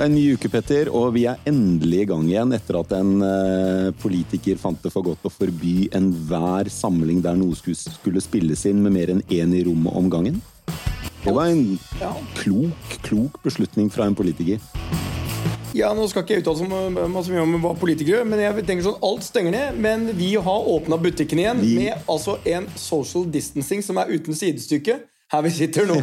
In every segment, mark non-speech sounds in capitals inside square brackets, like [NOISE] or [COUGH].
Det er en ny uke, Petter, og vi er endelig i gang igjen etter at en eh, politiker fant det for godt å forby enhver samling der noe skulle, spilles inn med mer enn én i rommet om gangen. Det var en klok, klok beslutning fra en politiker. Ja, Nå skal ikke jeg uttale så masse mye om hva politikere men jeg tenker sånn, alt stenger ned. Men vi har åpna butikken igjen Vi- med altså en social distancing som er uten sidestykke. Her vi sitter nå.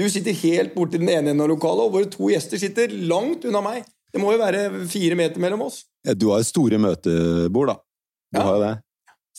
Du sitter helt borti den ene enden av lokalet, og våre to gjester sitter langt unna meg. Det må jo være fire meter mellom oss. Ja, Du har store møtebord, da. Du Ja. har jo det.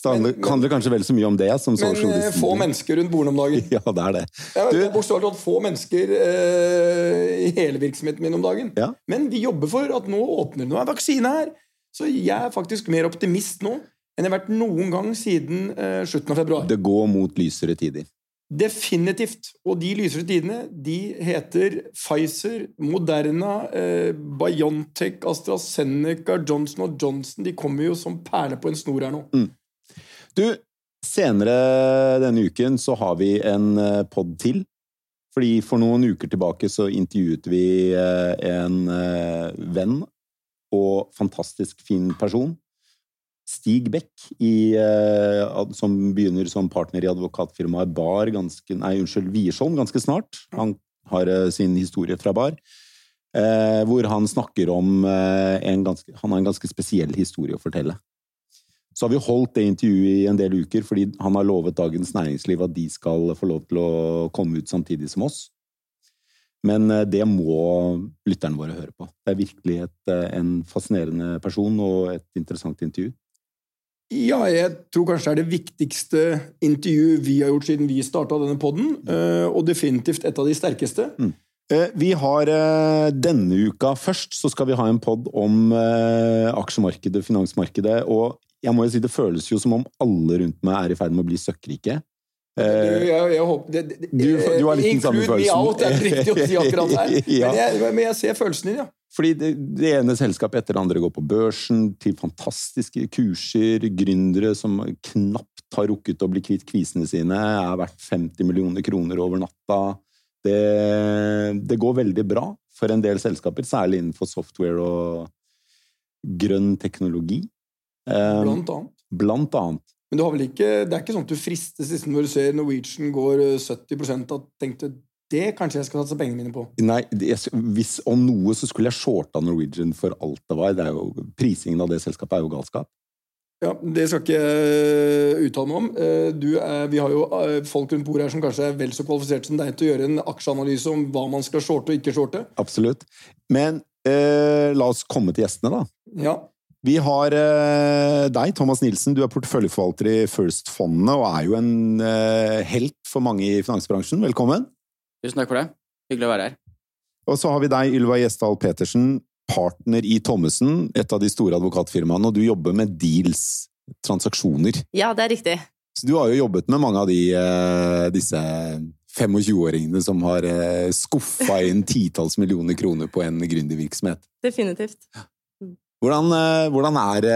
Så det handler, Men- men- handler kanskje vel så mye om det som Men eh, få mennesker rundt bordene om dagen. [LAUGHS] Ja, det er det. Ja, Du- det er Bokstavelig talt få mennesker eh, i hele virksomheten min om dagen. Ja. Men vi jobber for at nå åpner det. Er vaksine her. Så jeg er faktisk mer optimist nå enn jeg har vært noen gang siden eh, slutten av februar. Det går mot lysere tider. Definitivt. Og de lysere tidene de heter Pfizer, Moderna, eh, Biontech, AstraZeneca, Johnson Johnson. De kommer jo som perler på en snor her nå. Du, senere denne uken så har vi en eh, pod til. Fordi for noen uker tilbake så intervjuet vi eh, en eh, venn og fantastisk fin person. Stig Beck, i, eh, som begynner som partner i advokatfirmaet Bar ganske, nei, unnskyld, Wiersholm ganske snart. Han har eh, sin historie fra Bar. Eh, hvor han snakker om en ganske, Han har en ganske spesiell historie å fortelle. Så har vi holdt det intervjuet i en del uker, fordi han har lovet Dagens Næringsliv at de skal få lov til å komme ut samtidig som oss. Men det må lytterne våre høre på. Det er virkelig et, en fascinerende person og et interessant intervju. Ja, jeg tror kanskje det er det viktigste intervjuet vi har gjort siden vi starta denne poden, og definitivt et av de sterkeste. Mm. Vi har eh, denne uka først, så skal vi ha en pod om eh, aksjemarkedet, finansmarkedet, og jeg må jo si det føles jo som om alle rundt meg er i ferd med å bli søkkrike. Eh, jeg, jeg håper, det, det, Du- du har litt den samme følelsen. Include me out, det er riktig å si akkurat. [LAUGHS] Ja. Men, jeg, men jeg ser følelsen din, ja. Fordi det, det ene selskapet etter det andre går på børsen, til fantastiske kurser, gründere som knapt har rukket å bli kvitt kvisene sine, er verdt 50 millioner kroner over natta. Det, det går veldig bra for en del selskaper, særlig innenfor software og grønn teknologi. Eh, Blant annet. blant annet. Men du har vel ikke, det er ikke sånn at du fristes liksom, når du ser Norwegian går eh, 70% at tenkte det kanskje jeg skal satse pengene mine på. Nei, det- hvis om noe så skulle jeg shorta Norwegian for alt det var. Det er jo, prisingen av det selskapet er jo galskap. Ja, Det skal ikke jeg uttale meg om. Eh, Du er, vi har jo eh, folk rundt bordet her som kanskje er vel så kvalifisert som deg til å gjøre en aksjeanalyse om hva man skal shorte og ikke shorte. Absolutt. Men eh, la oss komme til gjestene, da. Ja, Vi har eh, deg, Thomas Nilsen. Du er porteføljeforvalter i First-fondet og er jo en eh, helt for mange i finansbransjen. Velkommen. Tusen takk for det. Hyggelig å være her. Og så har vi deg, Ylva Gjesdal Petersen, partner i Thommessen, et av de store advokatfirmaene, og du jobber med deals, transaksjoner. Ja, det er riktig. Så du har jo jobbet med mange av de, eh, disse 25-åringene som har eh, skuffa inn titalls millioner kroner på en gründervirksomhet. Definitivt. Hvordan, eh, hvordan er,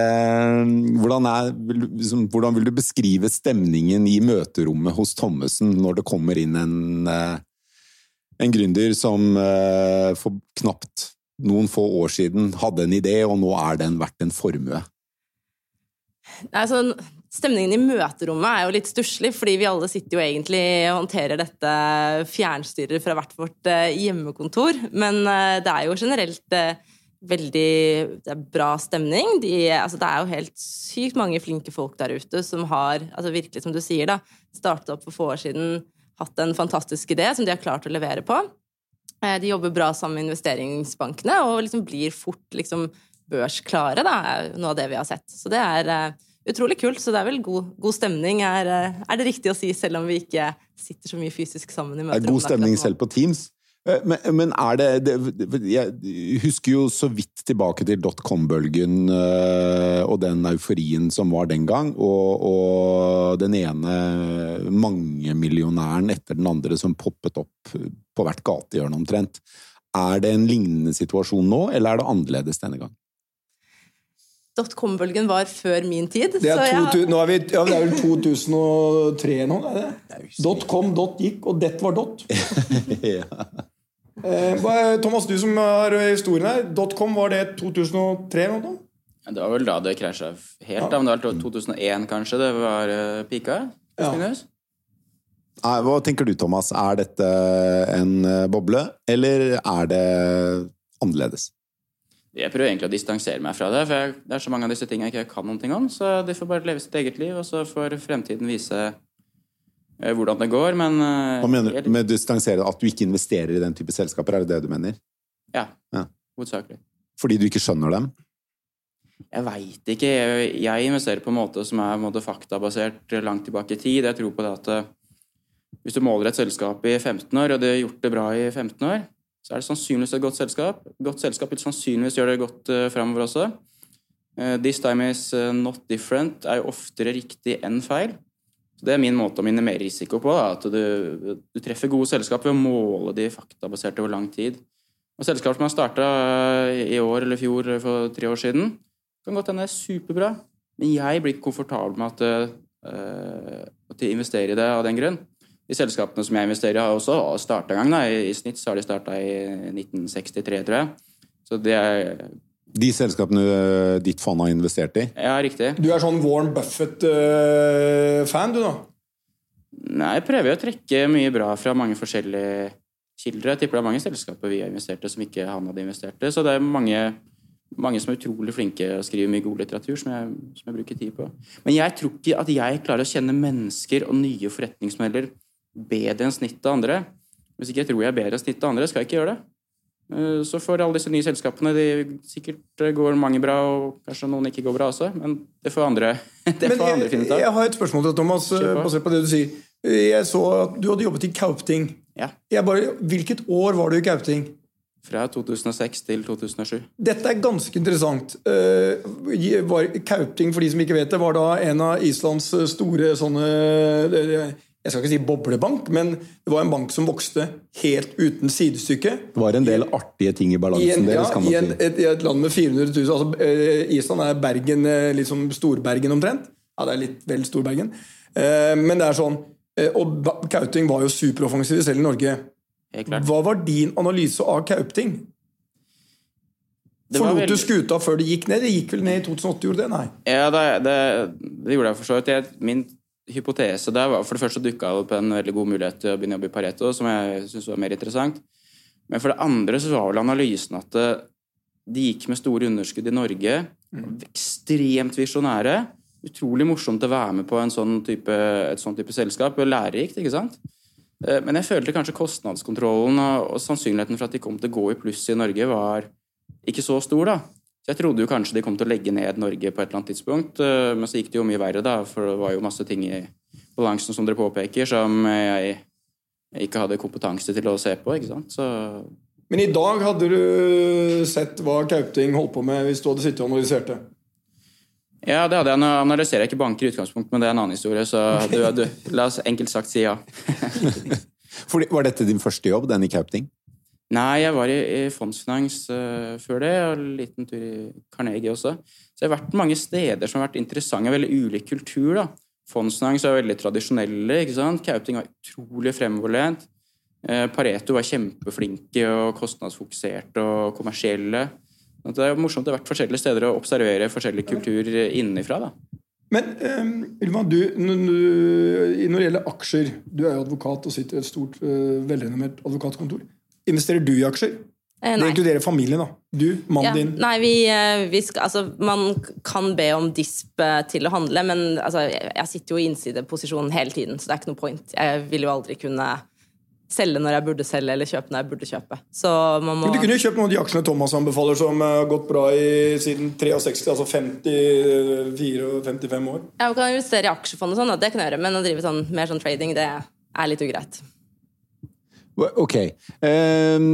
hvordan, er liksom, hvordan vil du beskrive stemningen i møterommet hos Thommessen når det kommer inn en, en gründer som eh, for knapt noen få år siden hadde en idé, og nå er den verdt en formue? Nei, så Stemningen i møterommet er jo litt stusslig, fordi vi alle sitter jo egentlig og håndterer dette fjernstyret fra hvert vårt eh, hjemmekontor. Men eh, det er jo generelt veldig bra stemning. De, altså, det er jo helt sykt mange flinke folk der ute som har, altså virkelig som du sier, da, startet opp for få år siden, hatt en fantastisk idé som de har klart å levere på. Eh, De jobber bra sammen med investeringsbankene og liksom blir fort liksom børsklare, da, er noe av det vi har sett. Så det er eh, utrolig kult. Så det er vel god, god stemning, er, eh, er det riktig å si, selv om vi ikke sitter så mye fysisk sammen i Det er god stemning selv på Teams. Eh, Men, men er det, det Jeg husker jo så vidt tilbake til dotcom-bølgen eh, og den euforien som var den gang, og, og den ene mangemillionæren etter den andre som poppet opp på hvert gatehjørne omtrent. Er det en lignende situasjon nå, eller er det annerledes denne gang? Dotcom-bølgen var før min tid. Det er, så jeg, 2000, nå er vi, ja, det er vel 2003 nå? er det? Dot com, dot gikk, og det var dot. [LAUGHS] [LAUGHS] ja. Eh, Thomas, du som har historien her. Dotcom, var det 2003 eller noe? Ja, Det var vel da det krasja helt. da, men Det var 2001, kanskje. Det var uh, pika. Ja. Hva tenker du, Thomas? Er dette en eh, boble, eller er det annerledes? Jeg prøver egentlig å distansere meg fra det, for jeg, det er så mange av disse tingene jeg ikke kan noe om. Så de får bare leve sitt eget liv, og så får fremtiden vise eh, hvordan det går. Men eh, Hva mener du med distansere? At du ikke investerer i den type selskaper? Er det det du mener? Ja, Ja. hovedsakelig. Fordi du ikke skjønner dem? Jeg veit ikke. Jeg, jeg investerer på en måte som er måte, faktabasert langt tilbake i tid. Jeg tror på det at eh, hvis du måler et selskap i 15 år, og det har gjort det bra i 15 år, så er det sannsynligvis et godt selskap. Godt selskap vil sannsynligvis gjøre det godt uh, framover også. Eh, this time is eh, not different er jo oftere riktig enn feil. Det er min måte å minimere risiko på. Da, at du, du treffer gode selskap ved å måle de faktabaserte over lang tid. Og Selskap som har starta i år eller fjor for tre år siden, kan godt hende er superbra, men jeg blir ikke komfortabel med at, uh, at de investerer i det av den grunn. De selskapene som jeg investerer i, har også starta en gang. Da. I, I snitt så har de starta i 1963, tror jeg. Så det er De selskapene eh, ditt fond har investert i? Ja, riktig. Du er sånn Warren Buffett-fan, du, da? Nei, jeg prøver jo å trekke mye bra fra mange forskjellige kilder. Jeg tipper det er mange selskaper vi har investert i som ikke han hadde investert i. Så det er mange, mange som er utrolig flinke og skriver mye god litteratur som jeg, som jeg bruker tid på. Men jeg tror ikke at jeg klarer å kjenne mennesker og nye forretningsmodeller bedre enn snittet av andre. Hvis ikke jeg tror jeg er bedre enn snittet av andre, skal jeg ikke gjøre det. Eh, Så for alle disse nye selskapene de sikkert eh, går mange bra, og kanskje noen ikke går bra også, men det får andre, [LAUGHS] det får jeg, andre finne ut av. jeg har et spørsmål til Thomas, på. basert på det du sier. Jeg så at du hadde jobbet i Kaupting. Ja, bare, hvilket år var du i Kaupting? Fra 2006 til 2007. Dette er ganske interessant. Eh, Kaupting, for de som ikke vet det, var da en av Islands store sånne Jeg skal ikke si boblebank, men det var en bank som vokste helt uten sidestykke. Det var en del artige ting i I, balansen en, deres, kan i, en, si. et, I et land med 400 000 altså, eh, Island er Bergen, liksom Storbergen omtrent. Ja, det er litt vel Storbergen. Eh, men det er sånn Og Kauting var jo superoffensiv selv i Norge. Hva var din analyse av Kaupting? Det Forlot veldig- du skuta før det gikk ned? Det gikk vel ned i 2008, gjorde det? Nei. Ja, det, det, det gjorde jeg for så vidt. Min hypotese der var For det første dukka det opp en veldig god mulighet til å begynne å jobbe i Pareto, som jeg syntes var mer interessant. Men for det andre så var vel analysen at det, de gikk med store underskudd i Norge. Ekstremt visjonære. Utrolig morsomt å være med på en sånn type, et sånn type selskap. Lærerikt, ikke sant? Eh, Men jeg følte kanskje kostnadskontrollen og, og sannsynligheten for at de kom til å gå i pluss i Norge, var ikke så stor, da. Så jeg trodde jo kanskje de kom til å legge ned Norge på et eller annet tidspunkt, eh, men så gikk det jo mye verre, da, for det var jo masse ting i balansen som dere påpeker, som jeg ikke hadde kompetanse til å se på, ikke sant. Så Men i dag hadde du sett hva Kauting holdt på med hvis du hadde sittet og analysert det? ja, det hadde jeg. Nå analyserer jeg ikke banker i utgangspunktet, men det er en annen historie, så du, du, la oss enkelt sagt si ja. [LAUGHS] Fordi, var dette din første jobb, den i Kaupting? Nei, jeg var i, i fondsfinans uh, før det, og en liten tur i Carnegie også. Så jeg har vært mange steder som har vært interessante. Veldig ulik kultur, da. Fondsfinans er veldig tradisjonelle, ikke sant. Kauting var utrolig fremoverlent. Uh, Pareto var kjempeflinke og kostnadsfokuserte og kommersielle. Så Det er morsomt å ha vært forskjellige steder og observere forskjellig kultur innenfra, da. Men um, Ylva, du, når det gjelder aksjer Du er jo advokat og sitter i et stort, uh, velrenommert advokatkontor. Investerer du i aksjer? Eh, Det inkluderer familien, da. Du, mannen Ja, din. nei, vi, eh, vi skal, altså, man kan be om disp eh, til å handle, men altså, jeg sitter jo i innsideposisjon hele tiden, så det er ikke noe point. Jeg vil jo aldri kunne selge når jeg burde selge, eller kjøpe når jeg burde kjøpe. Så man må Men du kunne jo kjøpt noen av de aksjene Thomas anbefaler, som uh, har gått bra i, siden 63, altså 54-55 år. Ja, man kan investere i aksjefond og sånn, det kan jeg gjøre, men å drive sånn, mer sånn trading, det er litt ugreit. Ok. Ehm,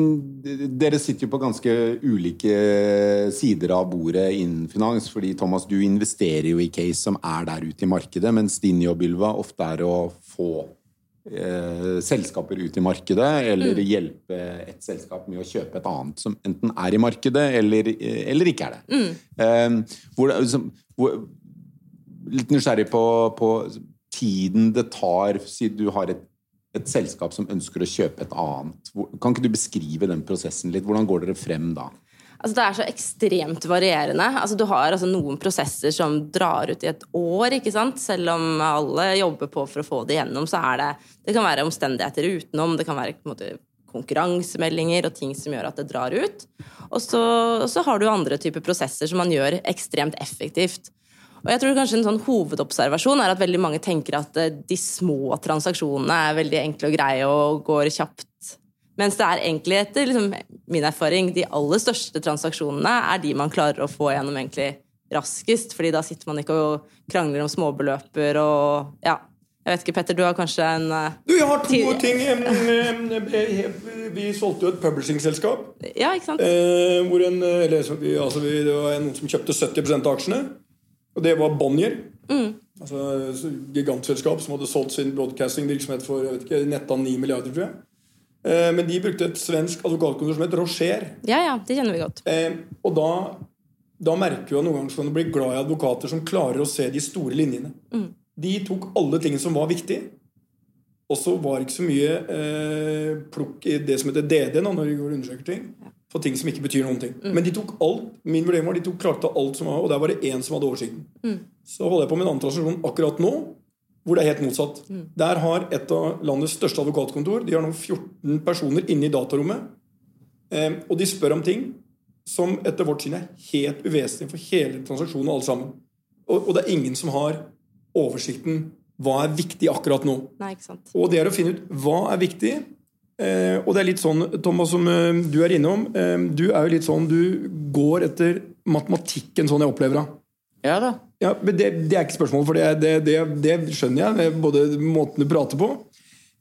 dere sitter jo på ganske ulike sider av bordet innen finans. fordi Thomas, du investerer jo i case som er der ute i markedet, mens din jobb Ylva, ofte er å få eh, selskaper ut i markedet, eller hjelpe et selskap med å kjøpe et annet som enten er i markedet, eller, eller ikke er det. Ehm, hvor, liksom, hvor, litt nysgjerrig på, på tiden det tar, siden du har et et selskap som ønsker å kjøpe et annet. Kan ikke du beskrive den prosessen litt? Hvordan går dere frem da? Altså, det er så ekstremt varierende. Altså, du har altså, noen prosesser som drar ut i et år, ikke sant? Selv om alle jobber på for å få det gjennom, så er det Det kan være omstendigheter utenom, det kan være måte, konkurransemeldinger og ting som gjør at det drar ut. Og så, så har du andre typer prosesser som man gjør ekstremt effektivt. Og jeg tror kanskje en sånn hovedobservasjon er at veldig mange tenker at eh, de små transaksjonene er veldig enkle og greie og går kjapt. Mens det er egentlig, etter liksom, min erfaring, de aller største transaksjonene er de man klarer å få gjennom egentlig raskest, fordi da sitter man ikke og krangler om småbeløper og ja. Jeg vet ikke, Petter, du har kanskje en uh, Du, jeg har to ting. Vi solgte jo et publishing-selskap. Ja, ikke sant? Eh, hvor en, eh, eller, så vi, altså vi, det var noen som kjøpte 70 av aksjene. Og det var Bonnier. Altså, gigantselskap som hadde solgt sin broadcasting-virksomhet for jeg vet ikke, netta 9 milliarder, tror jeg. Eh, men de brukte et svensk advokatkontor som het Rocher. Ja, ja, det kjenner vi godt. Eh, og da, da merker at noen ganger så kan du bli glad i advokater som klarer å se de store linjene. De tok alle tingene som var viktige. Og så var det ikke så mye eh, plukk i det som heter DD, nå, når de går og undersøker ting. For ting som ikke betyr noen ting. Men de tok alt. Min vurdering var de tok klarte alt som var, og der var det én som hadde oversikten. Så holder jeg på med en annen transaksjon akkurat nå, hvor det er helt motsatt. Der har et av landets største advokatkontor De har nå 14 personer inne i datarommet. Eh, og de spør om ting som etter vårt syn er helt uvesentlig for hele transaksjonen og alle sammen. Og, og det er ingen som har oversikten hva er viktig akkurat nå. Nei, ikke sant. Og det er å finne ut hva er viktig. Eh, og det er litt sånn, Thomas, som eh, du er innom. Eh, du er jo litt sånn Du går etter matematikken sånn jeg opplever det. Ja da. Ja, men det, det er ikke spørsmål, for det, det, det, det skjønner jeg. Både måten du prater på.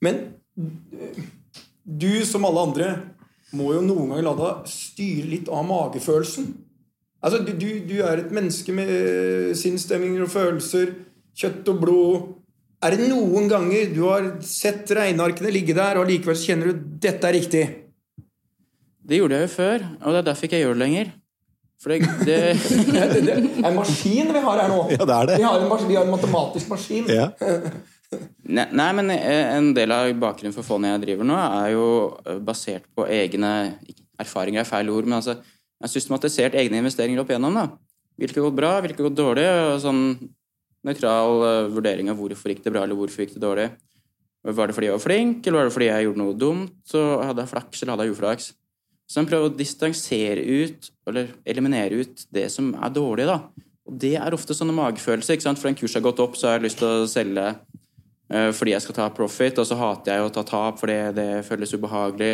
Men eh, du, som alle andre, må jo noen ganger la deg styre litt av magefølelsen. Altså, du, du, du er et menneske med eh, sinnsstemninger og følelser. Kjøtt og blod. Er det noen ganger du har sett regnearkene ligge der, og likevel kjenner du dette er riktig? Det gjorde jeg jo før, og det er derfor ikke jeg gjør det lenger. For det, det [LAUGHS] Det, det, det er en maskin vi har her nå. Ja, det er det. Vi har en, vi har en matematisk maskin. Ja. [LAUGHS] Nei, nei, men eh, en del av bakgrunnen for fondet jeg driver nå, er jo eh, basert på egne Erfaringer er feil ord, men altså jeg har systematisert egne investeringer opp igjennom. da. Hvilke gått bra, hvilke gått dårlig, og sånn nøytral eh, vurdering av hvorfor gikk det bra, eller hvorfor gikk det dårlig. Var det fordi jeg var flink, eller var det fordi jeg gjorde noe dumt? Så hadde jeg flaks, eller hadde jeg uflaks? Så jeg prøver å distansere ut, eller eliminere ut, det som er dårlig, da. Og det er ofte sånne magefølelser. ikke sant? For en kurs har gått opp, så har jeg lyst til å selge eh, fordi jeg skal ta profit, og så hater jeg å ta tap fordi det føles ubehagelig.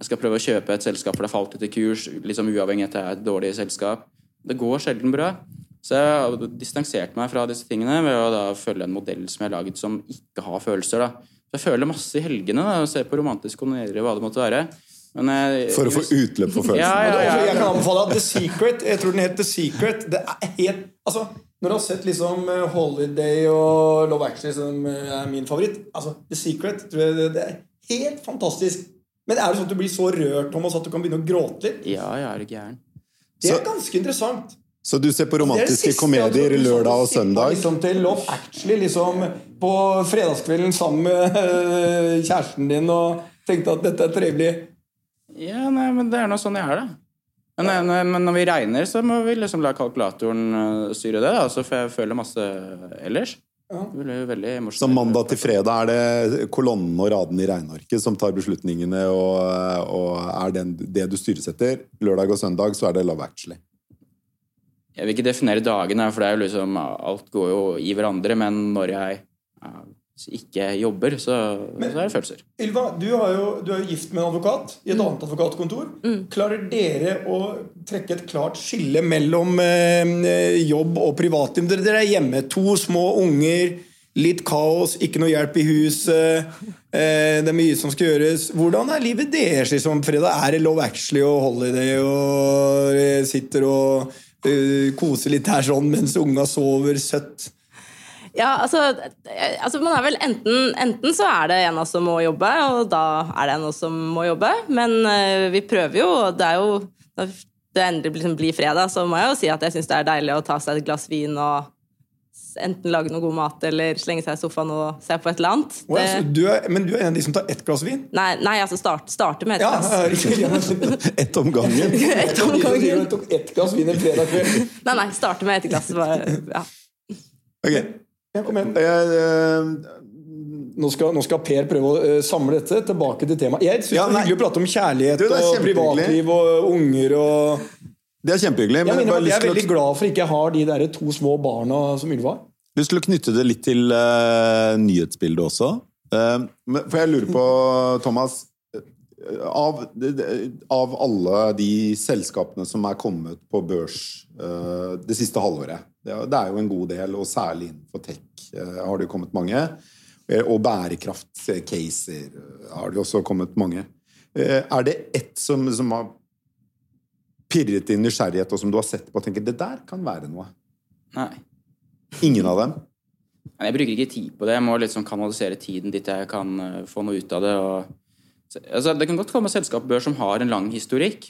Jeg skal prøve å kjøpe et selskap for det har falt ut i kurs, liksom uavhengig av at det er et dårlig selskap. Det går sjelden bra. Så jeg har distansert meg fra disse tingene ved å da følge en modell som jeg har laget som ikke har følelser. da. Så jeg føler masse i helgene da, og ser på romantiske komedier hva det måtte være. Men jeg, For å få utløp for følelsene. Ja, ja, ja. Jeg kan anbefale The Secret. Jeg tror den het The Secret. Det er helt, altså, når du har sett liksom eh, Holiday og Love Actually, som eh, er min favoritt altså, The Secret tror jeg det, det er helt fantastisk. Men er det sånn at du blir så rørt Thomas, at du kan begynne å gråte litt? Ja, jeg er gæren. Det er ganske interessant. Så du ser på romantiske komedier du lørdag og søndag? Liksom til Love Actually liksom på fredagskvelden sammen med eh, kjæresten din og tenkte at dette er trivelig. Ja, nei, men det er nå sånn jeg er, da. Men, men, men når vi regner, så må vi liksom la kalkulatoren øh, styre det, da. Så får jeg føle masse ellers. Ja. Så mandag til fredag er det kolonnen og radene i regnearket som tar beslutningene og, og er den, det du styres etter. Lørdag og søndag så er det Love Actually. Jeg vil ikke definere dagene, for det er jo liksom alt går jo i hverandre. Men når jeg ja, ikke jobber, så, så er det følelser. Ylva, du, har jo, du er jo gift med en advokat i et annet advokatkontor. Klarer dere å trekke et klart skille mellom eh, jobb og privatliv? Dere, dere er hjemme, to små unger, litt kaos, ikke noe hjelp i huset. Eh, det er mye som skal gjøres. Hvordan er livet deres liksom, fredag? Er det Love Actually og Holiday og eh, sitter og eh, koser litt her sånn mens unga sover søtt? Ja, altså, altså man er vel enten, enten så er det en av oss som må jobbe, og da er det en av oss som må jobbe. Men uh, vi prøver jo, og det er jo Når det endelig blir fredag, så må jeg jo si at jeg syns det er deilig å ta seg et glass vin og enten lage noe god mat eller slenge seg i sofaen og se på et eller annet. Oh, ja, du er, men du er en av de som tar ett glass vin? nei, nei, altså start, starte med ett Ja, glass. ja. [LAUGHS] Ett om gangen. [LAUGHS] Et om gangen. tok ett glass vin en fredag kveld. Nei, nei, starte med ett glass. bare- Ja. Ok. Kom igjen. Jeg, eh, Nå skal, nå skal Per prøve å eh, samle dette tilbake til temaet. Jeg syns Ja, det er hyggelig å prate om kjærlighet Du, og privatliv og unger og det er kjempehyggelig. Jeg Men jeg mener har jeg er veldig glad for ikke jeg har de der to små barna som Ylva har. Lyst skulle knytte det litt til uh, nyhetsbildet også. Uh, for jeg lurer på, [LAUGHS] Thomas eh, av, av alle de selskapene som er kommet på børs uh, det siste halvåret Det er, jo en god del, og særlig innenfor tech har det jo kommet mange. Og bærekraftcaser har det jo også kommet mange. Er det ett som, som har pirret din nysgjerrighet, og som du har sett på og tenker det der kan være noe? Nei. Ingen av dem? Jeg bruker ikke tid på det. Jeg må liksom kanalisere tiden dit jeg kan eh, få noe ut av det. Og, altså, det kan godt komme selskapbør som har en lang historikk.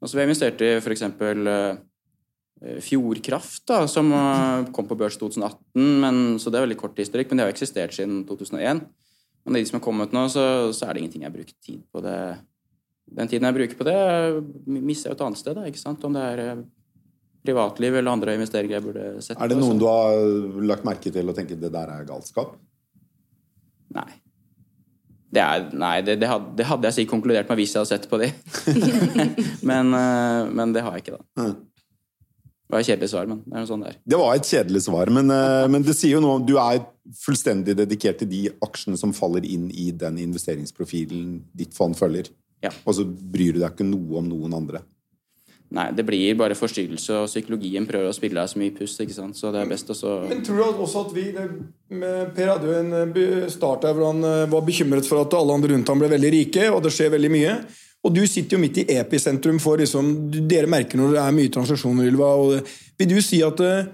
Altså, vi investerte investert i f.eks. Uh, Fjordkraft, da, som eh, kom på børs 2018. Men, så det er veldig kort historikk, men det har eksistert siden 2001. Men de som har kommet nå, så, så er det ingenting jeg bruker tid på det. Den tiden jeg bruker på det, mister jeg et annet sted. Da, ikke sant? Om det er eh, privatliv eller andre investeringer jeg burde sett Er det noen du har lagt merke til og tenker det der er galskap? Nei. Det, er, nei, det, det, hadde, det hadde jeg sikkert konkludert med hvis jeg hadde sett på de. [LAUGHS] men, eh, men det har jeg ikke, da. Det var et kjedelig svar, men det er noe sånn det er. Det var et kjedelig svar, men, eh, men det sier jo noe om du er fullstendig dedikert til de aksjene som faller inn i den investeringsprofilen ditt fond følger. Ja. Og så bryr du deg ikke noe om noen andre. Nei, det blir bare forstyrrelse, og psykologien prøver å spille deg så mye puss, ikke sant. Så det er best å så Men tror du også at vi Per hadde jo en eh, start der hvor han eh, var bekymret for at alle andre rundt ham ble veldig rike, og det skjer veldig mye. Og du sitter jo midt i episentrum for liksom, Dere merker når det er mye transaksjoner, Ylva. Og vil du si at eh,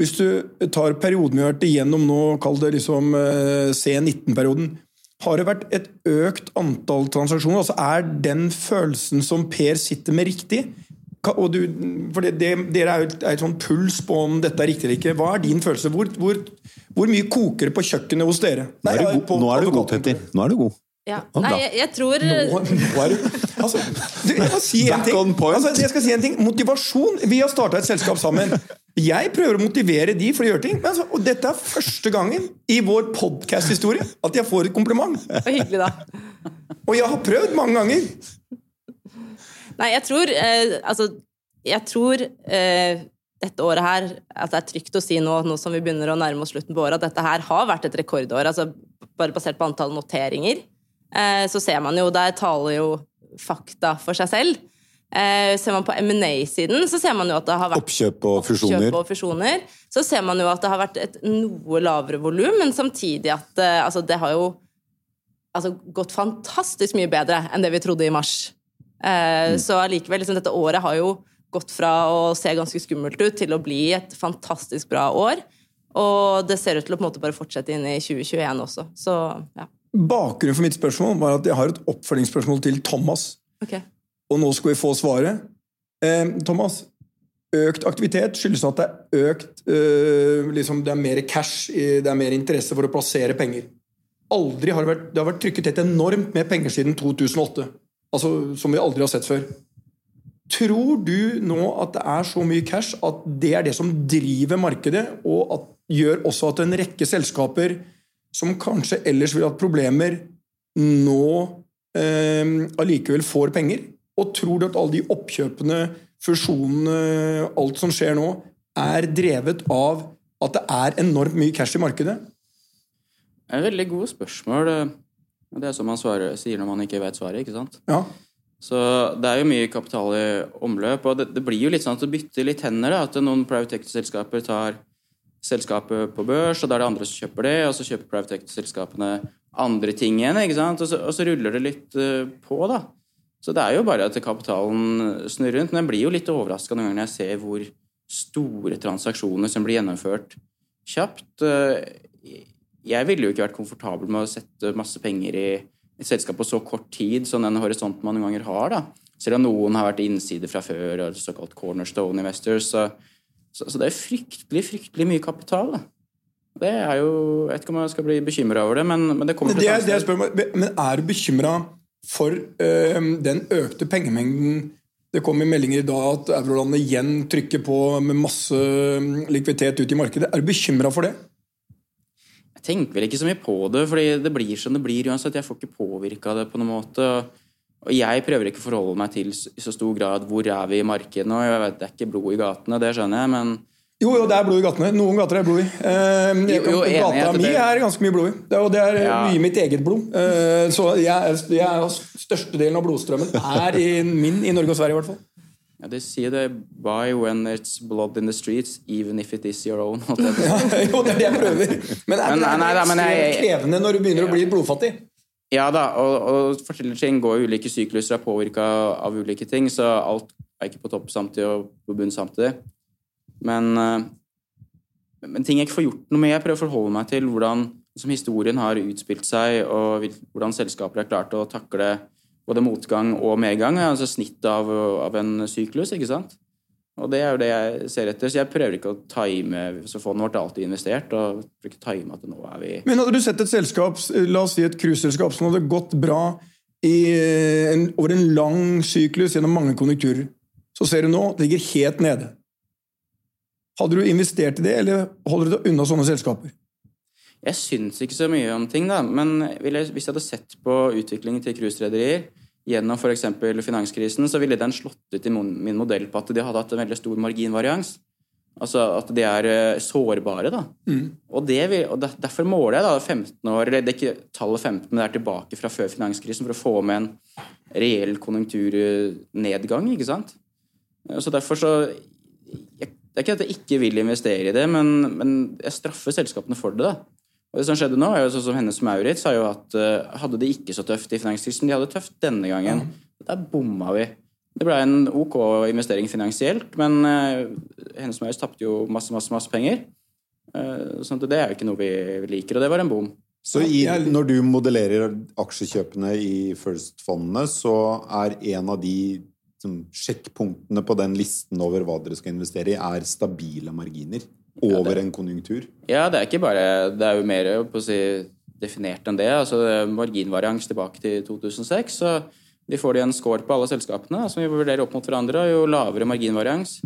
hvis du tar perioden vi har vært igjennom nå, kall det liksom eh, C19-perioden, har det vært et økt antall transaksjoner? Altså Er den følelsen som Per sitter med, riktig? Og du, for det, det, dere er jo et, et sånn puls på om dette er riktig eller ikke. Hva er din følelse? Hvor, hvor, hvor mye koker det på kjøkkenet hos dere? Nå er du god, på nå er du god. Petter. Nå er du god. Ja. Å, Nei, jeg, jeg tror Nå, nå er du altså, du, Jeg må si. Altså, jeg skal si en ting. Motivasjon. Vi har starta et selskap sammen. Jeg prøver å motivere de for å gjøre ting. Men altså, og dette er første gangen i vår podcast-historie at jeg får et kompliment. Og hyggelig, da. Og jeg har prøvd mange ganger. Nei, jeg tror eh, Altså, jeg tror eh, dette året her At det er trygt å si nå, nå som vi begynner å nærme oss slutten på året, at dette her har vært et rekordår. Altså, bare basert på antall noteringer. Eh, så ser man jo Der taler jo fakta for seg selv. Eh, ser man på M&A-siden, så ser man jo at det har vært Oppkjøp og. Oppkjøp og fusjoner. Så ser man jo at det har vært et noe lavere volum, men samtidig at eh, altså, det har jo altså, gått fantastisk mye bedre enn det vi trodde i mars. Eh, Så allikevel, liksom, dette året har jo gått fra å se ganske skummelt ut til å bli et fantastisk bra år. Og det ser ut til å på en måte bare fortsette inn i 2021 også. Så ja. Bakgrunnen for mitt spørsmål var at jeg har et oppfølgingsspørsmål til Thomas. Okay. Og nå skal vi få svaret. Eh, Thomas, økt aktivitet skyldes at det er økt eh, liksom Det er mer cash, det er mer interesse for å plassere penger. Aldri har det vært, det har vært trykket et enormt med penger siden 2008. Altså Som vi aldri har sett før. Tror du nå at det er så mye cash at det er det som driver markedet, og at, gjør også at en rekke selskaper som kanskje ellers ville hatt problemer, nå eh, allikevel får penger? Og tror du at alle de oppkjøpene, fusjonene, alt som skjer nå, er drevet av at det er enormt mye cash i markedet? Det er et veldig gode spørsmål. Det er som man svarer, sier når man ikke vet svaret, ikke sant? Ja. Så det er jo mye kapital i omløp, og det, det blir jo litt sånn at det bytter litt hender. Da. At noen private equity-selskaper tar selskapet på børs, og da er det andre som kjøper det, og så kjøper private equity-selskapene andre ting igjen, ikke sant? Og så, og så ruller det litt eh, på, da. Så det er jo bare at kapitalen snurrer rundt. Men jeg blir jo litt overraska noen ganger når jeg ser hvor store transaksjoner som blir gjennomført kjapt. Jeg ville jo ikke vært komfortabel med å sette masse penger i et selskap på så kort tid som den horisonten man noen ganger har. da. Selv om noen har vært innside fra før, og såkalt cornerstone investors. Så, så, så det er fryktelig, fryktelig mye kapital. da. Det er jo Jeg vet ikke om jeg skal bli bekymra over det, men, men det kommer det, til det jeg spør men er du bekymra for øh, den økte pengemengden? Det kom i meldinger i dag at eurolandet igjen trykker på med masse likviditet ut i markedet. Er du bekymra for det? Jeg tenker vel ikke så mye på det, fordi det blir som det blir uansett. Jeg får ikke påvirka det på noen måte. Og jeg prøver ikke å forholde meg til i så stor grad hvor er vi i markedet nå. Jeg vet, Det er ikke blod i gatene, det skjønner jeg, men Jo, jo, det er blod i gatene. Noen gater er blod i. Eh, Jo, jo, gata mi det- er ganske mye blod i. Det og det er Ja. mye mitt eget blod. Eh, så jeg, jeg Størstedelen av blodstrømmen er i min i Norge og Sverige, i hvert fall. Ja, de sier det Buy when it's blood in the streets, even if it is your own. [LAUGHS] Ja, [LAUGHS] jo, det er det jeg prøver. Men er det nei, nei, jeg- krevende når du begynner å bli blodfattig? Ja da, og, og fortellerting går i ulike sykluser, er påvirka av ulike ting, så alt er ikke på topp samtidig og på bunn samtidig. Men, eh, men ting jeg ikke får gjort noe med. Jeg prøver å forholde meg til hvordan som historien har utspilt seg, og hvordan selskaper har klart å takle både motgang og medgang. Altså snitt av, av en syklus, ikke sant? Og det er jo det jeg ser etter. Så jeg prøver ikke å time Så fondet vårt er alltid investert, og prøver ikke å time at nå er vi Men hadde du sett et selskap, la oss si et cruiseselskap, som hadde gått bra i en, over en lang syklus gjennom mange konjunkturer, så ser du nå det ligger helt nede. Hadde du investert i det, eller holder du deg unna sånne selskaper? Jeg syns ikke så mye om ting, da. Men hvis jeg hadde sett på utviklingen til cruiserederier gjennom f.eks. finanskrisen, så ville den slått ut i min modell på at de hadde hatt en veldig stor marginvarians. Altså at de er eh, sårbare, da. Og, det vil, og derfor måler jeg da 15 år Eller det er ikke tallet 15, men det er tilbake fra før finanskrisen for å få med en reell konjunkturnedgang, ikke sant. Så derfor så jeg, Det er ikke at jeg ikke vil investere i det, men, men jeg straffer selskapene for det. da. Og det som skjedde nå, er jo sånn som Hennes Maurits sa jo at uh, hadde de ikke så tøft i finanskrisen, de hadde det tøft denne gangen. Der bomma vi. Det ble en ok investering finansielt, men uh, Hennes Maurits tapte jo masse, masse, masse penger. Uh, sånn at det er jo ikke noe vi liker, og det var en bom. Så i, når du modellerer aksjekjøpene i First-fondene, så er en av de som, sjekkpunktene på den listen over hva dere skal investere i, er stabile marginer over en konjunktur. Ja, det er ikke bare Det er jo mer si, definert enn det. altså det Marginvarians tilbake til 2006. så Vi får de en score på alle selskapene som vi vurderer opp mot hverandre. Jo lavere marginvarians,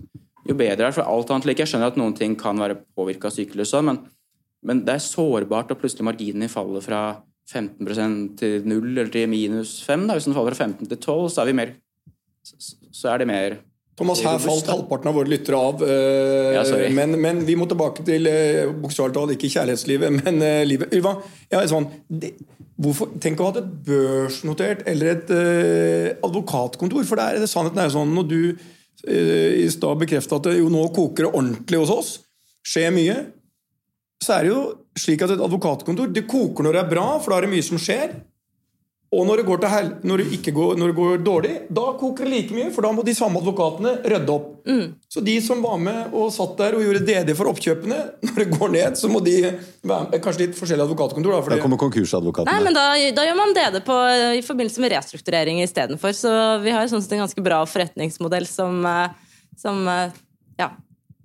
jo bedre er det for alt annet like. Jeg skjønner at noen ting kan være påvirka av syklus, også, men, men det er sårbart at plutselig marginene faller fra 15% til 0 eller til minus 5. Da. Hvis den faller fra 15 til 12, så er vi mer så- Så er det mer Thomas, her falt halvparten av våre lyttere av. Uh, Ja, men, men vi må tilbake til uh, bokstavelig talt ikke kjærlighetslivet, [LAUGHS] men uh, livet. Ylva, ja, sånn, det, hvorfor, tenk å ha et børsnotert eller et advokatkontor. For det er, det, sannheten er jo sånn når du i stad bekrefta at det jo nå koker det ordentlig hos oss, skjer mye, så er det jo slik at et advokatkontor det koker når det er bra, for da er det mye som skjer. Og når det, går til hel når, det ikke går, når det går dårlig, da koker det like mye, for da må de samme advokatene rydde opp. Så de som var med og satt der og gjorde DD for oppkjøpene, når det går ned, så må de være med Kanskje litt forskjellige advokatkontor, da. Da kommer konkursadvokatene. Nei, men da, da gjør man DD på, i forbindelse med restrukturering istedenfor. Så vi har sånn sett en ganske bra forretningsmodell som, eh, som eh, ja,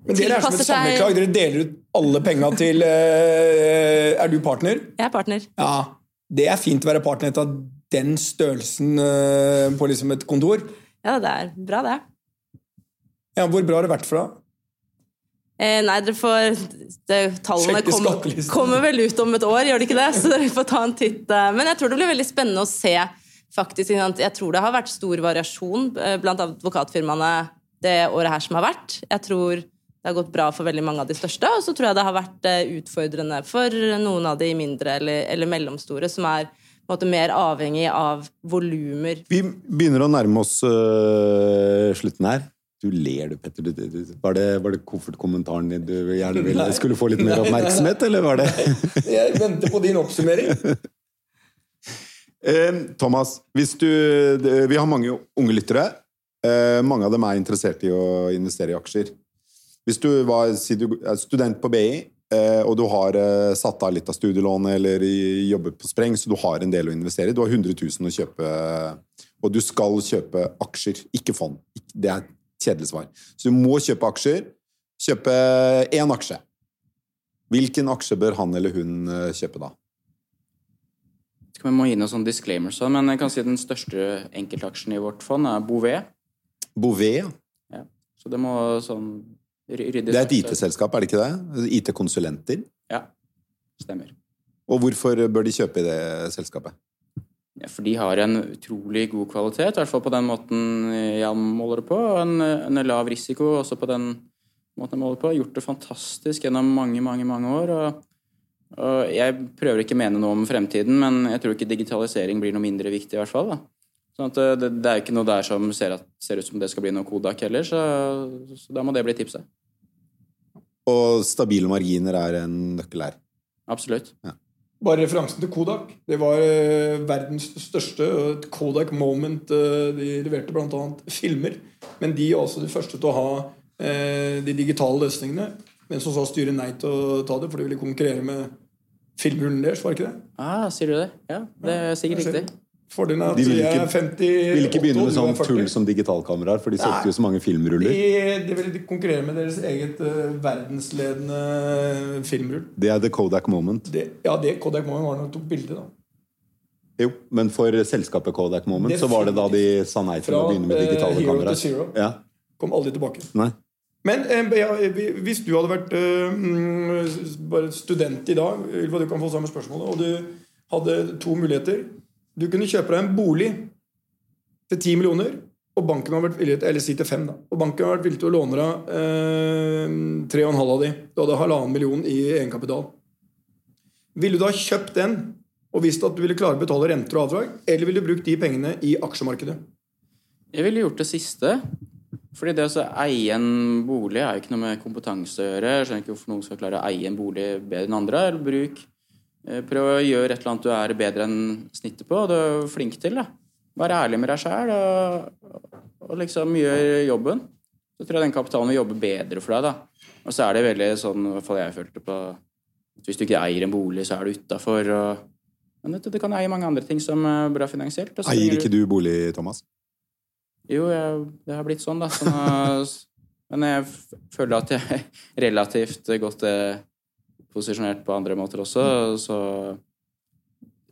men dere er som et sammenklag. Dere deler ut alle penga til eh, Er du partner? Jeg er partner. Ja. Det er fint å være partner av den størrelsen eh, på liksom et kontor. Ja, det er bra, det. Ja, Hvor bra har det vært for deg? Eh, nei, dere får det, Tallene kom, kommer, vel ut om et år, gjør det ikke det? [LAUGHS] Så dere får ta en titt. eh. Men jeg tror det blir veldig spennende å se. faktisk. Jeg tror det har vært stor variasjon eh, blant advokatfirmaene det året her som har vært. Jeg tror det har gått bra for veldig mange av de største, og så tror jeg det har vært utfordrende for noen av de mindre eller, eller mellomstore, som er måte mer avhengig av volumer. Vi begynner å nærme oss uh, slutten her. Du ler du, Petter. Du, du, du- var det, var det koffertkommentaren din du gjerne ville Nei. skulle få litt mer oppmerksomhet, eller var det Jeg venter på din oppsummering. Eh, Thomas, hvis du, vi har mange unge lyttere. Eh, mange av dem er interessert i å investere i aksjer. Hvis du var si du er student på BI, og du har eh, satt av litt av studielånet eller jobber på spreng, så du har en del å investere i. Du har 100 000 å kjøpe, og du skal kjøpe aksjer, ikke fond. Det er et kjedelig svar. Så du må kjøpe aksjer. Kjøpe én aksje. Hvilken aksje bør han eller hun eh, kjøpe da? Jeg må gi noen sånn disclaimers, men jeg kan si den største enkeltaksjen i vårt fond er Bouvet. Bouvet, ja. Så det må sånn ryddes Det er et. IT-selskap, er det ikke det? IT-konsulenter. Ja, stemmer. Og hvorfor bør de kjøpe i det selskapet? Ja, for de har en utrolig god kvalitet, i hvert fall på den måten jeg måler det på. En, en lav risiko også på den måten jeg måler på. Gjort det fantastisk gjennom mange, mange mange år. Og, og jeg prøver ikke å mene noe om fremtiden, men jeg tror ikke digitalisering blir noe mindre viktig, i hvert fall. da. Sånn at det, det er ikke noe der som ser, at, ser ut som det skal bli noe Kodak heller, så, så da må det bli tipset. Og stabile marginer er en nøkkel her. Absolutt. Bare referansen til Kodak. Det var eh, verdens største Kodak moment. eh, de leverte bl.a. filmer. Men de er også de første til å ha eh, de digitale løsningene. Men som sa styret nei til å ta det, for de ville konkurrere med filmrullen deres. var ikke det? Ah, sier du det? Ja, det er sikkert riktig. Ja. riktig. Fordelen er at De ville jeg ikke- er 50 Vil ikke begynne med sånn 40. tull som digitalkameraer, for de solgte jo så mange filmruller. De, de vil konkurrere med deres eget uh, verdensledende filmrull. Det er the Kodak moment. Det, ja, det Kodak Moment var når de tok bilde, da. Jo, men for selskapet Kodak moment Det så var det da de sa nei til Fra, å begynne med eh, digitale Hero kameraer. to Zero. Ja, Kom aldri tilbake. nei. Men eh, ja, hvis du hadde vært bare student i dag, Ylva, du kan få samme spørsmål, og du hadde to muligheter Du kunne kjøpe deg en bolig til 10 millioner, og banken har vært villig til, eller si til 5 da, og banken har vært villig til å låne deg eh, 3,5 av de. Du hadde halvannen million i egenkapital. Ville du da kjøpt den og visst at du ville klare å betale renter og avdrag, eller ville du brukt de pengene i aksjemarkedet? Jeg ville gjort det siste. Fordi det å eie en bolig er jo ikke noe med kompetanse å gjøre. Jeg skjønner ikke hvorfor noen skal klare å eie en bolig bedre enn andre. Eller bruk eh, Prøv å gjøre et eller annet du er bedre enn snittet på, og du er flink til. da. Vær ærlig med deg sjæl og, og liksom gjør jobben. Så tror jeg den kapitalen vil jobbe bedre for deg. da. Og så er det veldig sånn, i hvert fall jeg følte på at Hvis du ikke eier en bolig, så er du utafor. Men vet du, du kan eie mange andre ting som er bra finansielt. Eier ikke du bolig, Thomas? jo, jeg, det har blitt sånn, da. Sånn, [LAUGHS] men jeg føler at jeg [LAUGHS] relativt godt eh, posisjonert på andre måter også, så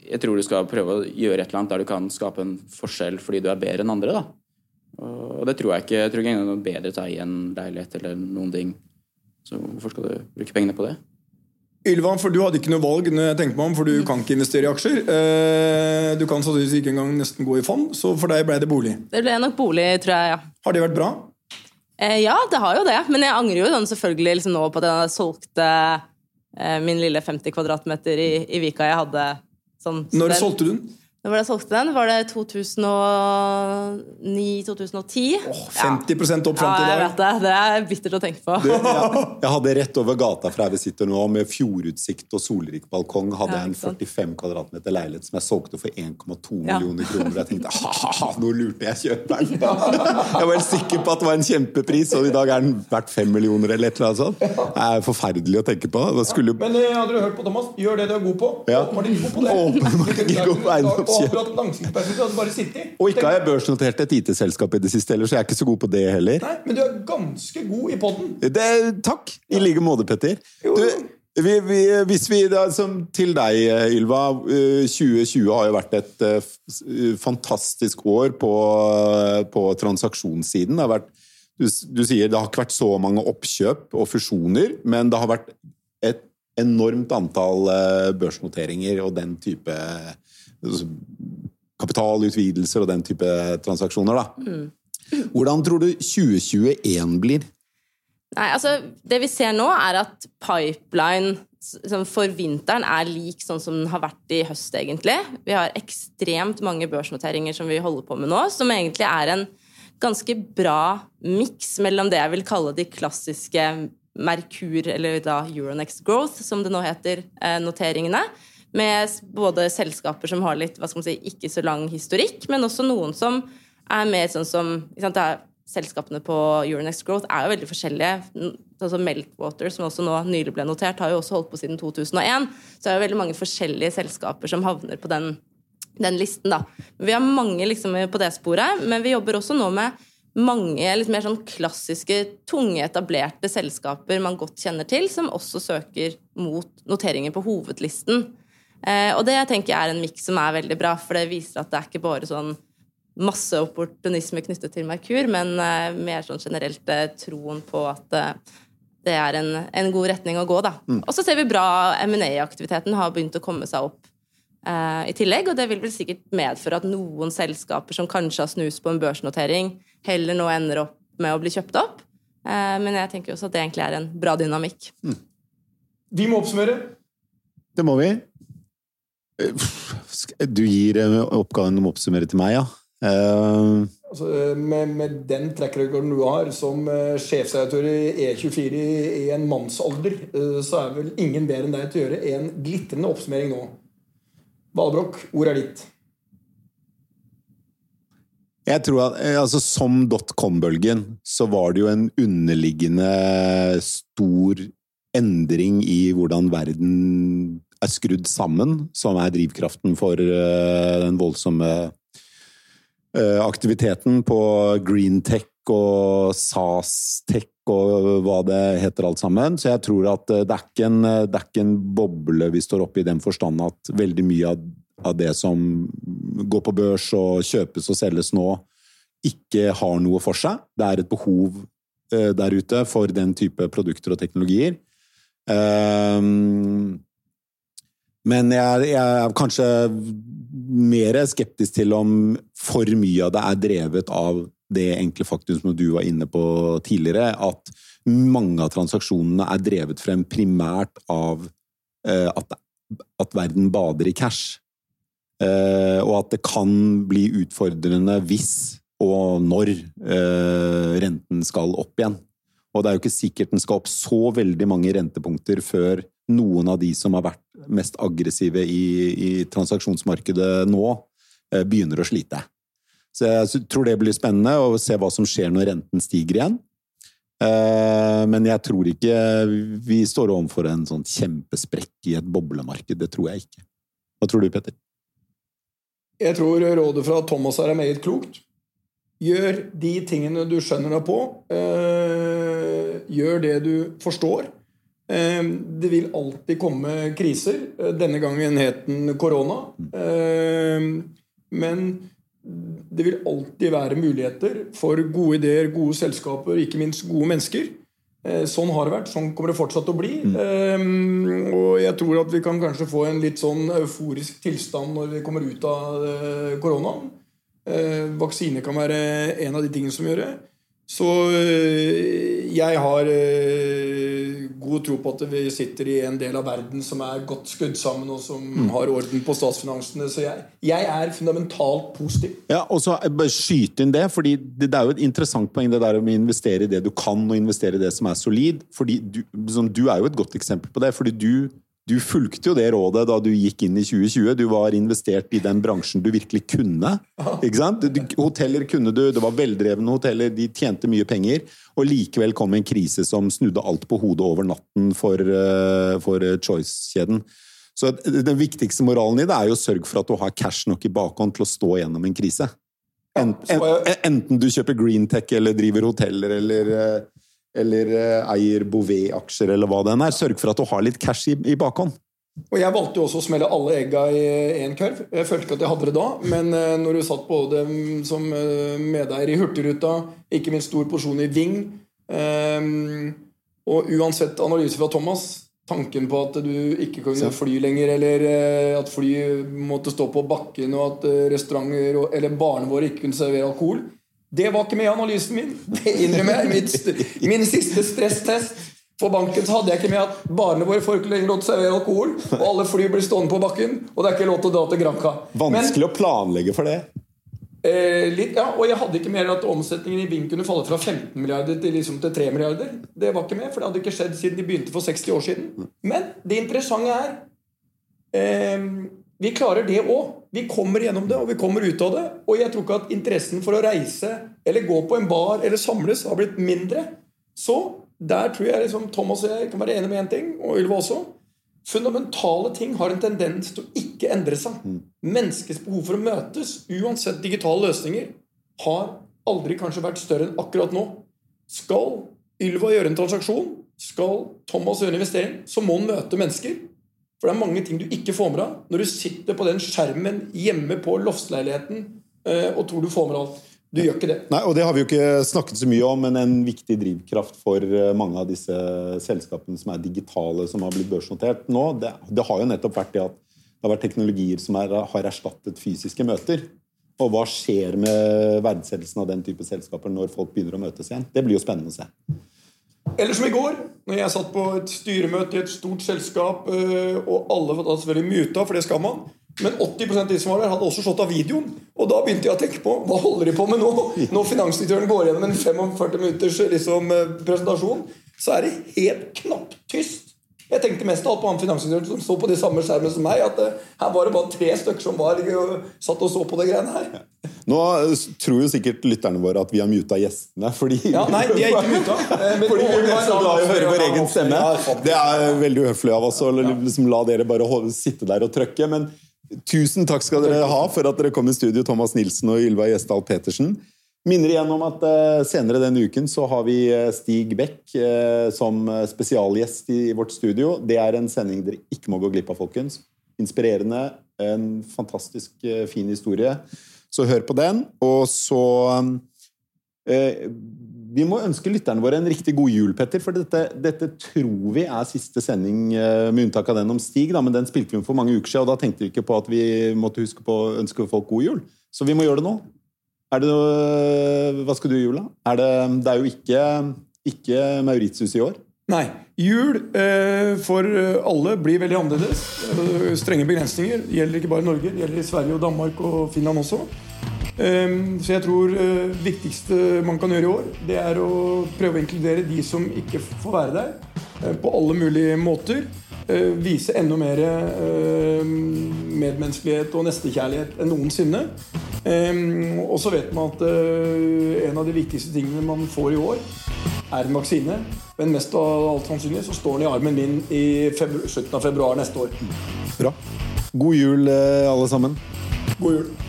jeg tror du skal prøve å gjøre et eller annet der du kan skape en forskjell fordi du er bedre enn andre, da. Og det tror jeg ikke. Jeg tror ikke engang noe bedre til å eie en leilighet eller noen ting. Så hvorfor skal du bruke pengene på det? Ylva, for du hadde ikke noe valg når jeg tenkte meg om, for du kan ikke investere i aksjer. Eh, Du kan sannsynligvis ikke engang nesten gå i fond, så for deg ble det bolig. Det ble nok bolig, tror jeg, ja. Har det vært bra? Eh, ja, det har jo det. Men jeg angrer jo sånn selvfølgelig liksom nå på at jeg solgte eh, min lille 50 kvadratmeter i, i Vika jeg hadde sånn Når solgte du den? Når var det jeg solgte den? Var det 2009-2010? Åh, 50 opp fram ja, til jeg i dag. vet det. Det er bittert å tenke på. Det, jeg, [LAUGHS] jeg hadde rett over gata fra her vi sitter nå, med fjordutsikt og solrik balkong, hadde Ja, jeg en 45 kvadratmeter leilighet som jeg solgte for 1,2 Ja. millioner kroner. Og jeg tenkte ha-ha, nå lurte jeg kjøperen! [LAUGHS] Jeg var helt sikker på at det var en kjempepris, og i dag er den verdt 5 millioner eller et eller annet sånt. Det er forferdelig å tenke på. Det skulle Men eh, hadde du hørt på Thomas? Gjør det du er god på. Ja. Åpenbart ikke god på det. Åpenbart ikke god på eiendomskjøp. Og hatt langsiktsperspektiv, hadde bare sittet. Og ikke har jeg børsnotert et IT-selskap i det siste heller, så jeg er ikke så god på det heller. Nei, men du er ganske god i podden. Takk! I like måte, Petter. Du, vi, vi, hvis vi da, som Til deg, eh, Ylva. eh, 2020 har jo vært et eh, eh, fantastisk år på, på transaksjonssiden. Det har vært, du, du sier det har ikke vært så mange oppkjøp og fusjoner, men det har vært et enormt antall eh, børsnoteringer og den type eh, kapitalutvidelser og den type transaksjoner. Da. Hvordan tror du 2021 blir? Nei, altså, det vi ser nå, er at pipeline for vinteren er lik sånn som den har vært i høst, egentlig. Vi har ekstremt mange børsnoteringer som vi holder på med nå, som egentlig er en ganske bra miks mellom det jeg vil kalle de klassiske Merkur, eller da Euronext Growth, som det nå heter, eh, noteringene. Med både selskaper som har litt, hva skal man si, ikke så lang historikk, men også noen som er mer sånn som sant, er, Selskapene på Euronext Growth er jo veldig forskjellige. Sånn som Meltwater, som også nå nylig ble notert, har jo også holdt på siden 2001. Så det er jo veldig mange forskjellige selskaper som havner på den, den listen, da. Vi har mange liksom på det sporet, men vi jobber også nå med mange litt mer sånn klassiske, tunge, etablerte selskaper man godt kjenner til, som også søker mot noteringer på hovedlisten. Eh, og det tenker jeg er en miks som er veldig bra, for det viser at det er ikke bare sånn masse opportunisme knyttet til Merkur, men eh, mer sånn generelt eh, troen på at eh, det er en, en, god retning å gå, da. Mm. Og så ser vi bra M&A-aktiviteten har begynt å komme seg opp i tillegg, og det vil vel sikkert medføre at noen selskaper som kanskje har snus på en børsnotering, heller nå ender opp med å bli kjøpt opp. men jeg tenker også at det egentlig er en bra dynamikk. Mm. Vi må oppsummere. Det må vi. Du gir oppgaven om å oppsummere til meg, ja? Uh, altså, med, med, den trackrekorden du har som uh, sjefsredaktør i E24 i, i en mannsalder, uh, så er vel ingen bedre enn deg til å gjøre en glitrende oppsummering nå. Valbrokk, ordet er ditt. Jeg tror at altså, Som dotcom-bølgen så var det jo en underliggende stor endring i hvordan verden er skrudd sammen, som er drivkraften for den voldsomme Eh, aktiviteten på Greentech og SAS-tech og hva det heter alt sammen. Så jeg tror at eh, det er ikke en, er ikke en boble vi står oppe i den forstand at veldig mye av, av det som går på børs og kjøpes og selges nå, ikke har noe for seg. Det er et behov der ute for den type produkter og teknologier. Um, men jeg, jeg, er kanskje mer skeptisk til om for mye av det er drevet av det enkle faktum som du var inne på tidligere, at mange av transaksjonene er drevet frem primært av uh, at, at, verden bader i cash. Uh, og at det kan bli utfordrende hvis og når uh, renten skal opp igjen. Og det er jo ikke sikkert den skal opp så veldig mange rentepunkter før noen av de som har vært mest aggressive i, i transaksjonsmarkedet nå, eh, begynner å slite. Så jeg tror det blir spennende å se hva som skjer når renten stiger igjen. Eh, men jeg tror ikke vi står overfor en sånn kjempesprekk i et boblemarked. Det tror jeg ikke. Hva tror du, Petter? Jeg tror rådet fra Thomas er meget klokt. Gjør de tingene du skjønner deg på. Eh, gjør det du forstår. Ehm, det vil alltid komme kriser. Eh, denne gangen het den korona. Ehm, men det vil alltid være muligheter for gode ideer, gode selskaper, ikke minst gode mennesker. Eh, sånn har det vært. Sånn kommer det fortsatt å bli. Mm. Og jeg tror at vi kan kanskje få en litt sånn euforisk tilstand når vi kommer ut av eh, koronaen. Vaksine kan være en av de tingene som gjør det. Så jeg har god tro på at vi sitter i en del av verden som er godt skudd sammen, og som mm. har orden på statsfinansene. Så jeg, jeg, er fundamentalt positiv. Ja, og så bare skyte inn det, fordi det, det, er jo et interessant poeng det der med å investere i det du kan, og investere i det som er solid. fordi du, liksom, du er jo et godt eksempel på det. fordi du du fulgte jo det rådet da du gikk inn i 2020. Du var investert i den bransjen du virkelig kunne. Ikke sant? Hoteller kunne du, det var veldrevne hoteller, de tjente mye penger. Og likevel kom en krise som snudde alt på hodet over natten for, eh, for eh, Choice-kjeden. Så Den viktigste moralen i det er jo å sørge for at du har cash nok i bakhånd til å stå gjennom en krise. Enten, enten du kjøper Greentech eller driver hoteller eller eh, eller eh, eier Bouvet-aksjer, eller hva det enn er. Sørg for at du har litt cash i, i bakhånd. Og Jeg valgte jo også å smelle alle egga i én kurv. Jeg følte ikke at jeg hadde det da, men eh, når du satt både som eh, medeier i Hurtigruta, ikke minst stor porsjon i Ving Og uansett analyse fra Thomas, tanken på at du ikke kunne fly lenger, eller at fly måtte stå på bakken, og at restauranter eller barene våre ikke kunne servere alkohol det var ikke med i analysen min. Det innrømmer jeg. Min, min siste stresstest for banken så hadde jeg ikke med at barene våre får ikke lenger lov til å servere alkohol, og alle fly blir stående på bakken, og det er ikke lov til å dra til Granca. Vanskelig Men, å planlegge for det. Eh, litt, ja, og jeg hadde ikke mer at omsetningen i Ving kunne falle fra 15 milliarder til, liksom, til 3 milliarder. Det var ikke med, for det hadde ikke skjedd siden de begynte for 60 år siden. Men det interessante er eh, Vi klarer det òg. Vi kommer gjennom det, og vi kommer ut av det. Og jeg tror ikke at interessen for å reise eller gå på en bar eller samles har blitt mindre. Så der tror jeg liksom Thomas og jeg kan være enige med én ting, og Ylva også. Fundamentale ting har en tendens til å ikke endre seg. Mm. Menneskets behov for å møtes, uansett digitale løsninger, har aldri kanskje vært større enn akkurat nå. Skal Ylva gjøre en transaksjon, skal Thomas gjøre en investering, så må han møte mennesker. For det er mange ting du ikke får med deg når du sitter på den skjermen hjemme på loftsleiligheten eh, og tror du får med deg alt. Du gjør ikke det. Nei, og Det har vi jo ikke snakket så mye om, men en viktig drivkraft for eh, mange av disse selskapene som er digitale, som har blitt børsnotert nå, det, det har jo nettopp vært det at det har vært teknologier som er, har erstattet fysiske møter. Og hva skjer med verdsettelsen av den type selskaper når folk begynner å møtes igjen? Det blir jo spennende å se. Eller som i går, når jeg satt på et styremøte i et stort selskap, øh, og alle var selvfølgelig muta, for det skal man. Men 80 av de som var der, hadde også slått av videoen. Og da begynte jeg å tenke på hva holder de på med nå? Når finansdirektøren går gjennom en 45 minutters liksom, øh, presentasjon, så er det helt knapptyst. Jeg tenkte mest alt på han finansdirektøren som så på de samme skjermene som meg. at uh, Her var det bare tre stykker som var, og satt og så på det greiene her. Nå tror jo sikkert lytterne våre at vi har muta gjestene. Fordi, ja, Nei, de er ikke muta. [LAUGHS] fordi vi er så glad i å høre vår egen stemme. Det er veldig uhøflig av oss å liksom, la dere bare sitte der og trøkke. Men tusen takk skal dere ha for at dere kom i studio, Thomas Nilsen og Ylva Gjesdal Petersen. Minner igjen om at uh, senere denne uken så har vi uh, Stig Beck uh, som spesialgjest i vårt studio. Det er en sending dere ikke må gå glipp av, folkens. Inspirerende. En fantastisk fin historie. Så hør på den. Og så Vi må ønske lytterne våre en riktig god jul, Petter. For dette, dette tror vi er siste sending, med unntak av den om Stig. Da, men den spilte vi for mange uker siden, og da tenkte vi ikke på at vi måtte huske på å ønske folk god jul. Så vi må gjøre det nå. Er det noe, hva skal du i jula? Er det, det er jo ikke, ikke Mauritius i år. Nei. Jul eh, for alle blir veldig annerledes. Eh, strenge begrensninger. Gjelder ikke bare Norge, det gjelder i Sverige og Danmark og Finland også. Eh, så jeg tror det eh, viktigste man kan gjøre i år, det er å prøve å inkludere de som ikke får være der, eh, på alle mulige måter. Eh, vise enda mer medmenneskelighet og nestekjærlighet enn noensinne. Og så vet man at uh, en av de viktigste tingene man får i år, er en vaksine. Men mest av alt sannsynlig så står den i armen min i slutten av februar neste år. Bra. God jul, alle sammen. God jul.